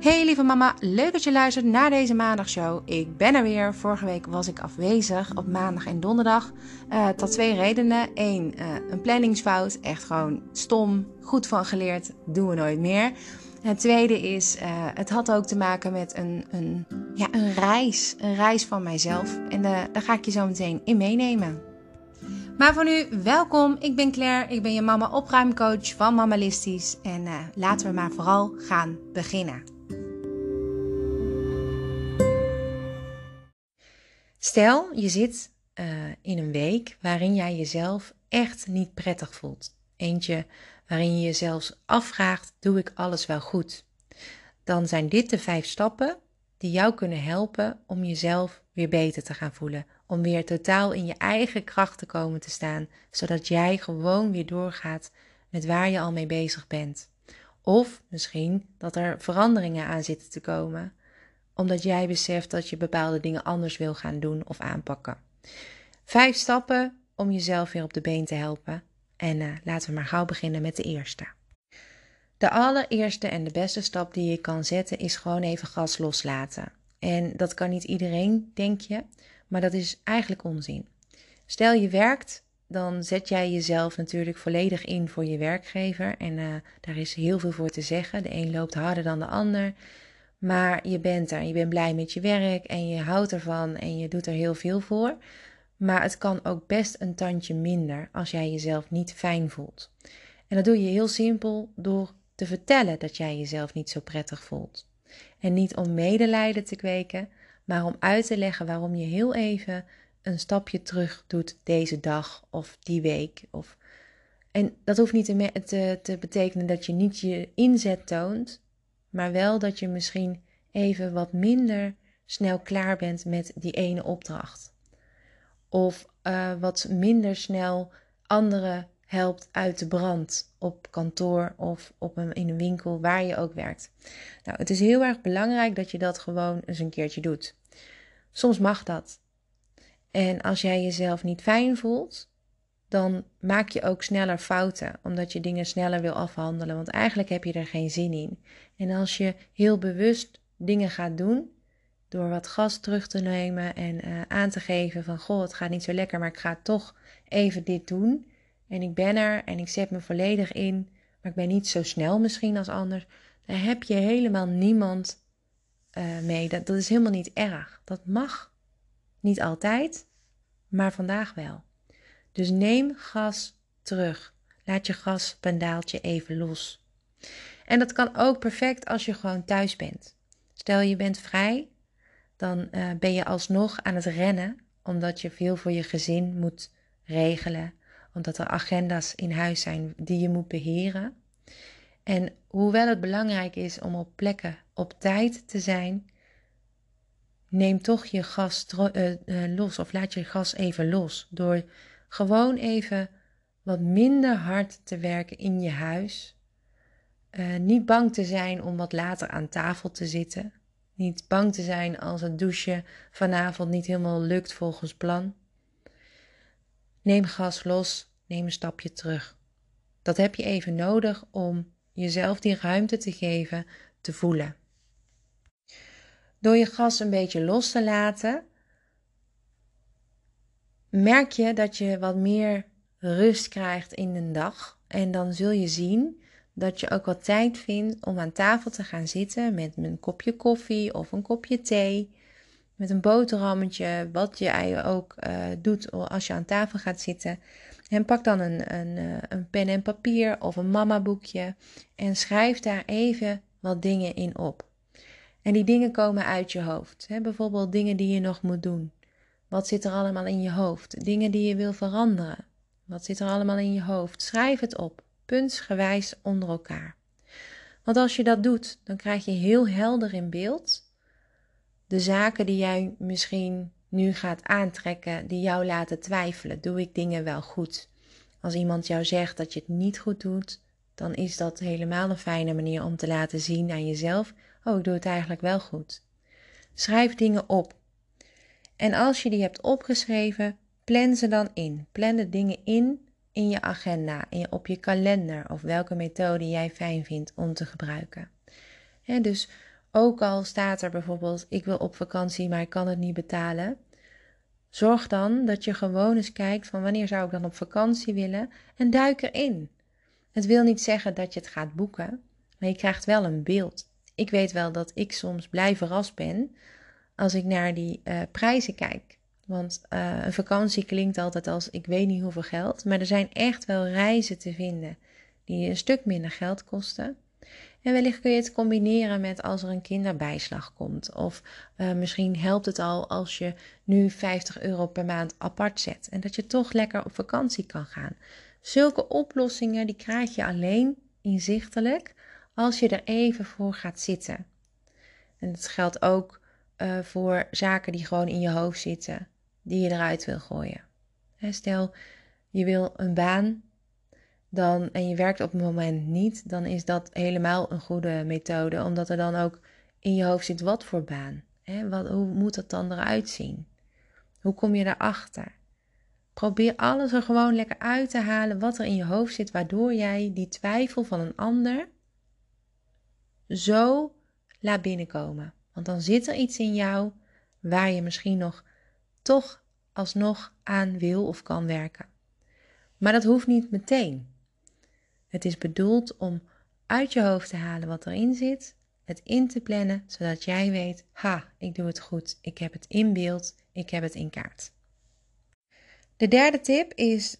Hey lieve mama, leuk dat je luistert naar deze maandagshow. Ik ben er weer. Vorige week was ik afwezig op maandag en donderdag. Uh, tot twee redenen. Eén, uh, een planningsfout. Echt gewoon stom. Goed van geleerd. Doen we nooit meer. Het tweede is, uh, het had ook te maken met een, een, ja, een reis. Een reis van mijzelf. En daar ga ik je zo meteen in meenemen. Maar voor nu, welkom. Ik ben Claire. Ik ben je mama opruimcoach van Mamalistisch. En laten we maar vooral gaan beginnen. Stel, je zit uh, in een week waarin jij jezelf echt niet prettig voelt. Eentje waarin je jezelf afvraagt: doe ik alles wel goed? Dan zijn dit de vijf stappen die jou kunnen helpen om jezelf weer beter te gaan voelen. Om weer totaal in je eigen kracht te komen te staan, zodat jij gewoon weer doorgaat met waar je al mee bezig bent. Of misschien dat er veranderingen aan zitten te komen omdat jij beseft dat je bepaalde dingen anders wil gaan doen of aanpakken. Vijf stappen om jezelf weer op de been te helpen. En uh, laten we maar gauw beginnen met de eerste. De allereerste en de beste stap die je kan zetten is gewoon even gas loslaten. En dat kan niet iedereen, denk je, maar dat is eigenlijk onzin. Stel je werkt, dan zet jij jezelf natuurlijk volledig in voor je werkgever. En uh, daar is heel veel voor te zeggen. De een loopt harder dan de ander. Maar je bent er, je bent blij met je werk en je houdt ervan en je doet er heel veel voor. Maar het kan ook best een tandje minder als jij jezelf niet fijn voelt. En dat doe je heel simpel door te vertellen dat jij jezelf niet zo prettig voelt. En niet om medelijden te kweken, maar om uit te leggen waarom je heel even een stapje terug doet deze dag of die week. Of... En dat hoeft niet te, te, te betekenen dat je niet je inzet toont, maar wel dat je misschien even wat minder snel klaar bent met die ene opdracht. Of uh, wat minder snel anderen helpt uit de brand op kantoor of op een, in een winkel waar je ook werkt. Nou, het is heel erg belangrijk dat je dat gewoon eens een keertje doet. Soms mag dat. En als jij jezelf niet fijn voelt, dan maak je ook sneller fouten, omdat je dingen sneller wil afhandelen, want eigenlijk heb je er geen zin in. En als je heel bewust dingen gaat doen, door wat gas terug te nemen en uh, aan te geven van goh, het gaat niet zo lekker, maar ik ga toch even dit doen. En ik ben er en ik zet me volledig in, maar ik ben niet zo snel misschien als anders. Daar heb je helemaal niemand uh, mee. Dat is helemaal niet erg. Dat mag. Niet altijd, maar vandaag wel. Dus neem gas terug. Laat je gaspendaaltje even los. En dat kan ook perfect als je gewoon thuis bent. Stel je bent vrij, dan uh, ben je alsnog aan het rennen, omdat je veel voor je gezin moet regelen, omdat er agenda's in huis zijn die je moet beheren. En hoewel het belangrijk is om op plekken op tijd te zijn, neem toch je gas uh, uh, los of laat je gas even los door gewoon even wat minder hard te werken in je huis. Uh, niet bang te zijn om wat later aan tafel te zitten. Niet bang te zijn als het douchen vanavond niet helemaal lukt volgens plan. Neem gas los, neem een stapje terug. Dat heb je even nodig om jezelf die ruimte te geven te voelen. Door je gas een beetje los te laten, merk je dat je wat meer rust krijgt in een dag. En dan zul je zien dat je ook wat tijd vindt om aan tafel te gaan zitten met een kopje koffie of een kopje thee. Met een boterhammetje, wat je ook uh, doet als je aan tafel gaat zitten. En pak dan een, een, eh, een pen en papier of een mama boekje en schrijf daar even wat dingen in op. En die dingen komen uit je hoofd. Hè? Bijvoorbeeld dingen die je nog moet doen. Wat zit er allemaal in je hoofd? Dingen die je wil veranderen. Wat zit er allemaal in je hoofd? Schrijf het op, puntsgewijs onder elkaar. Want als je dat doet, dan krijg je heel helder in beeld de zaken die jij misschien nu gaat aantrekken, die jou laten twijfelen. Doe ik dingen wel goed? Als iemand jou zegt dat je het niet goed doet, dan is dat helemaal een fijne manier om te laten zien aan jezelf: oh, ik doe het eigenlijk wel goed. Schrijf dingen op. En als je die hebt opgeschreven, plan ze dan in. Plan de dingen in in je agenda, in, op je kalender of welke methode jij fijn vindt om te gebruiken. dus Ook al staat er bijvoorbeeld: ik wil op vakantie, maar ik kan het niet betalen. Zorg dan dat je gewoon eens kijkt van wanneer zou ik dan op vakantie willen en duik erin. Het wil niet zeggen dat je het gaat boeken, maar je krijgt wel een beeld. Ik weet wel dat ik soms blij verrast ben als ik naar die uh, prijzen kijk. Want uh, een vakantie klinkt altijd als ik weet niet hoeveel geld, maar er zijn echt wel reizen te vinden die een stuk minder geld kosten. En wellicht kun je het combineren met als er een kinderbijslag komt. Of uh, misschien helpt het al als je nu 50 euro per maand apart zet. En dat je toch lekker op vakantie kan gaan. Zulke oplossingen die krijg je alleen inzichtelijk als je er even voor gaat zitten. En dat geldt ook uh, voor zaken die gewoon in je hoofd zitten, die je eruit wil gooien. Stel, je wil een baan dan, en je werkt op het moment niet, dan is dat helemaal een goede methode, omdat er dan ook in je hoofd zit wat voor baan. Hè? Wat, hoe moet dat dan eruit zien? Hoe kom je daarachter? Probeer alles er gewoon lekker uit te halen wat er in je hoofd zit, waardoor jij die twijfel van een ander zo laat binnenkomen. Want dan zit er iets in jou waar je misschien nog toch alsnog aan wil of kan werken. Maar dat hoeft niet meteen. Het is bedoeld om uit je hoofd te halen wat erin zit, het in te plannen, zodat jij weet: ha, ik doe het goed, ik heb het in beeld, ik heb het in kaart. De derde tip is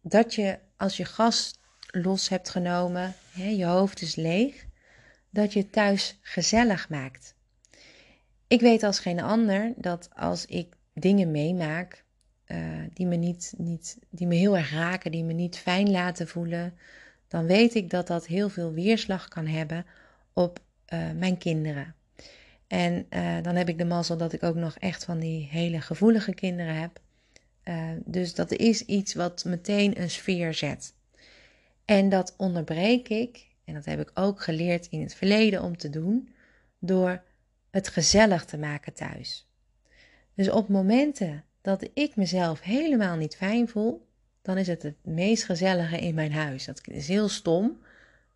dat je als je gas los hebt genomen, je hoofd is leeg, dat je thuis gezellig maakt. Ik weet als geen ander dat als ik dingen meemaak uh, die, me niet, niet, die me heel erg raken, die me niet fijn laten voelen, dan weet ik dat dat heel veel weerslag kan hebben op uh, mijn kinderen. En uh, dan heb ik de mazzel dat ik ook nog echt van die hele gevoelige kinderen heb. Dus dat is iets wat meteen een sfeer zet. En dat onderbreek ik, en dat heb ik ook geleerd in het verleden om te doen, door het gezellig te maken thuis. Dus op momenten dat ik mezelf helemaal niet fijn voel, dan is het het meest gezellige in mijn huis. Dat is heel stom,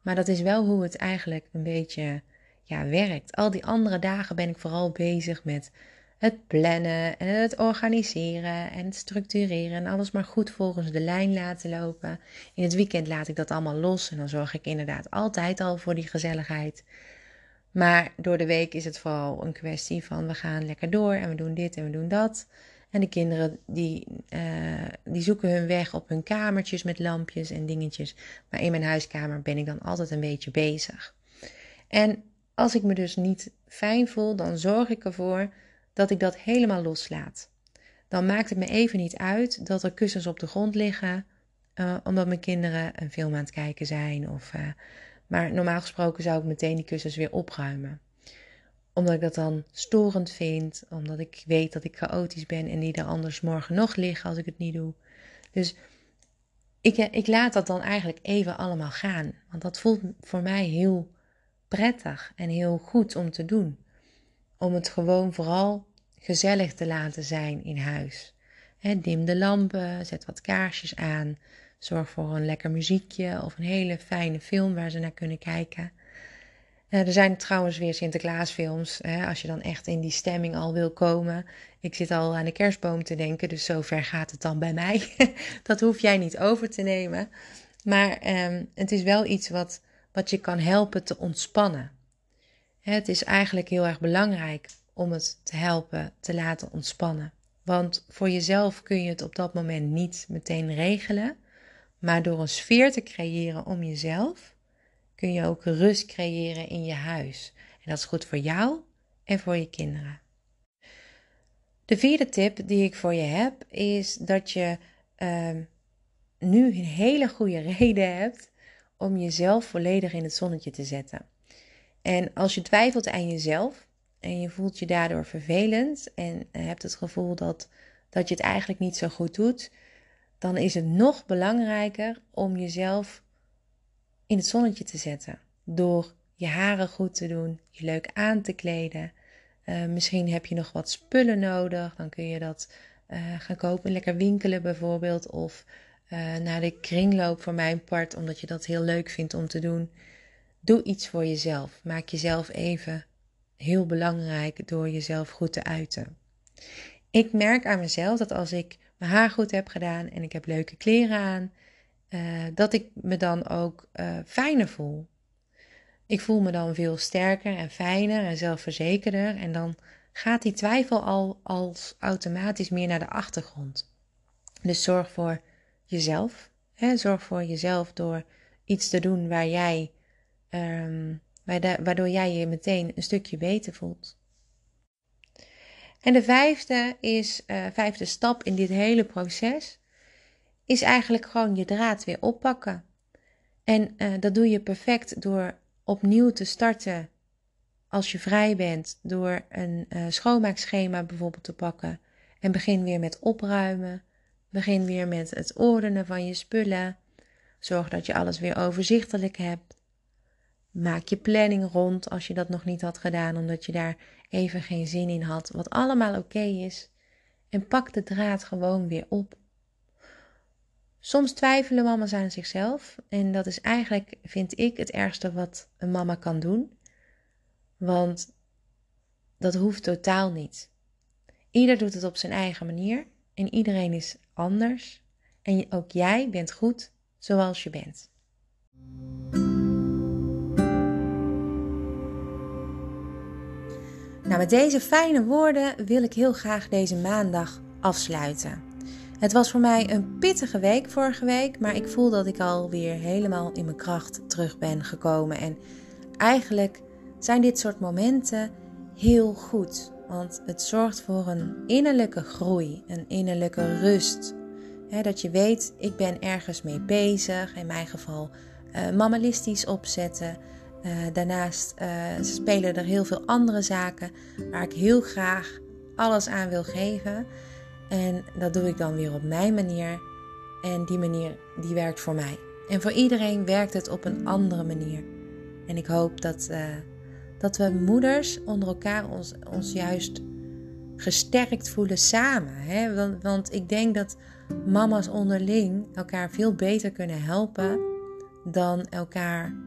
maar dat is wel hoe het eigenlijk een beetje ja, werkt. Al die andere dagen ben ik vooral bezig met het plannen en het organiseren en het structureren en alles maar goed volgens de lijn laten lopen. In het weekend laat ik dat allemaal los en dan zorg ik inderdaad altijd al voor die gezelligheid. Maar door de week is het vooral een kwestie van we gaan lekker door en we doen dit en we doen dat. En de kinderen die, uh, die zoeken hun weg op hun kamertjes met lampjes en dingetjes. Maar in mijn huiskamer ben ik dan altijd een beetje bezig. En als ik me dus niet fijn voel, dan zorg ik ervoor dat ik dat helemaal loslaat. Dan maakt het me even niet uit dat er kussens op de grond liggen, uh, omdat mijn kinderen een film aan het kijken zijn. Of, uh, maar normaal gesproken zou ik meteen die kussens weer opruimen omdat ik dat dan storend vind, omdat ik weet dat ik chaotisch ben en die er anders morgen nog liggen als ik het niet doe. Dus ik, eh, ik laat dat dan eigenlijk even allemaal gaan, want dat voelt voor mij heel prettig en heel goed om te doen. Om het gewoon vooral gezellig te laten zijn in huis. dim de lampen, zet wat kaarsjes aan, zorg voor een lekker muziekje of een hele fijne film waar ze naar kunnen kijken. Uh, er zijn trouwens weer Sinterklaasfilms, als je dan echt in die stemming al wil komen. Ik zit al aan de kerstboom te denken, dus zover gaat het dan bij mij. dat hoef jij niet over te nemen. Maar um, het is wel iets wat, wat je kan helpen te ontspannen. Het is eigenlijk heel erg belangrijk om het te helpen te laten ontspannen. Want voor jezelf kun je het op dat moment niet meteen regelen. Maar door een sfeer te creëren om jezelf, kun je ook rust creëren in je huis. En dat is goed voor jou en voor je kinderen. De vierde tip die ik voor je heb is dat je uh, nu een hele goede reden hebt om jezelf volledig in het zonnetje te zetten. En als je twijfelt aan jezelf en je voelt je daardoor vervelend en hebt het gevoel dat, dat je het eigenlijk niet zo goed doet, dan is het nog belangrijker om jezelf in het zonnetje te zetten. Door je haren goed te doen, je leuk aan te kleden. Uh, misschien heb je nog wat spullen nodig. Dan kun je dat uh, gaan kopen. Lekker winkelen bijvoorbeeld. Of uh, naar de kringloop voor mijn part, omdat je dat heel leuk vindt om te doen. Doe iets voor jezelf. Maak jezelf even heel belangrijk door jezelf goed te uiten. Ik merk aan mezelf dat als ik mijn haar goed heb gedaan en ik heb leuke kleren aan, uh, dat ik me dan ook uh, fijner voel. Ik voel me dan veel sterker en fijner en zelfverzekerder en dan gaat die twijfel al als automatisch meer naar de achtergrond. Dus zorg voor jezelf. Hè? Zorg voor jezelf door iets te doen waar jij, um, waardoor jij je meteen een stukje beter voelt. En de vijfde is, uh, vijfde stap in dit hele proces, is eigenlijk gewoon je draad weer oppakken. En uh, dat doe je perfect door opnieuw te starten als je vrij bent, door een uh, schoonmaakschema bijvoorbeeld te pakken. En begin weer met opruimen. Begin weer met het ordenen van je spullen. Zorg dat je alles weer overzichtelijk hebt. Maak je planning rond als je dat nog niet had gedaan, omdat je daar even geen zin in had, wat allemaal oké is. En pak de draad gewoon weer op. Soms twijfelen mama's aan zichzelf en dat is eigenlijk, vind ik, het ergste wat een mama kan doen. Want dat hoeft totaal niet. Ieder doet het op zijn eigen manier en iedereen is anders. En ook jij bent goed zoals je bent. Nou, met deze fijne woorden wil ik heel graag deze maandag afsluiten. Het was voor mij een pittige week vorige week, maar ik voel dat ik alweer helemaal in mijn kracht terug ben gekomen. En eigenlijk zijn dit soort momenten heel goed, want het zorgt voor een innerlijke groei, een innerlijke rust. dat je weet, ik ben ergens mee bezig, in mijn geval uh, mammalistisch opzetten. Uh, daarnaast uh, spelen er heel veel andere zaken waar ik heel graag alles aan wil geven. En dat doe ik dan weer op mijn manier. En die manier die werkt voor mij. En voor iedereen werkt het op een andere manier. En ik hoop dat, uh, dat we moeders onder elkaar ons, ons juist gesterkt voelen samen. Hè? Want, want ik denk dat mama's onderling elkaar veel beter kunnen helpen dan elkaar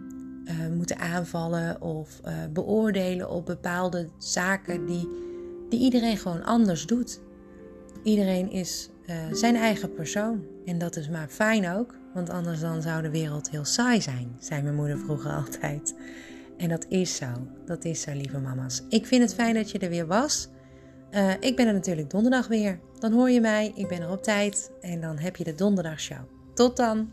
uh, moeten aanvallen of uh, beoordelen op bepaalde zaken die, die iedereen gewoon anders doet. Iedereen is uh, zijn eigen persoon. En dat is maar fijn ook, want anders dan zou de wereld heel saai zijn, zei mijn moeder vroeger altijd. En dat is zo. Dat is zo, lieve mama's. Ik vind het fijn dat je er weer was. Ik ben er natuurlijk donderdag weer. Dan hoor je mij. Ik ben er op tijd. En dan heb je de donderdagshow. Tot dan.